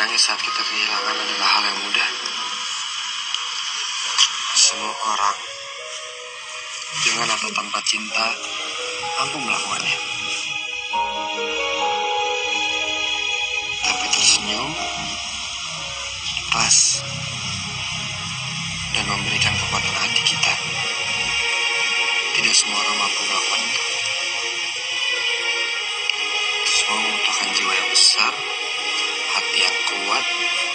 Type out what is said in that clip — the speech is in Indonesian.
menangis saat kita kehilangan adalah hal yang mudah. Semua orang dengan atau tanpa cinta mampu melakukannya. Tapi tersenyum, pas, dan memberikan kekuatan hati kita. Tidak semua orang mampu melakukan itu. Semua membutuhkan jiwa yang besar, what?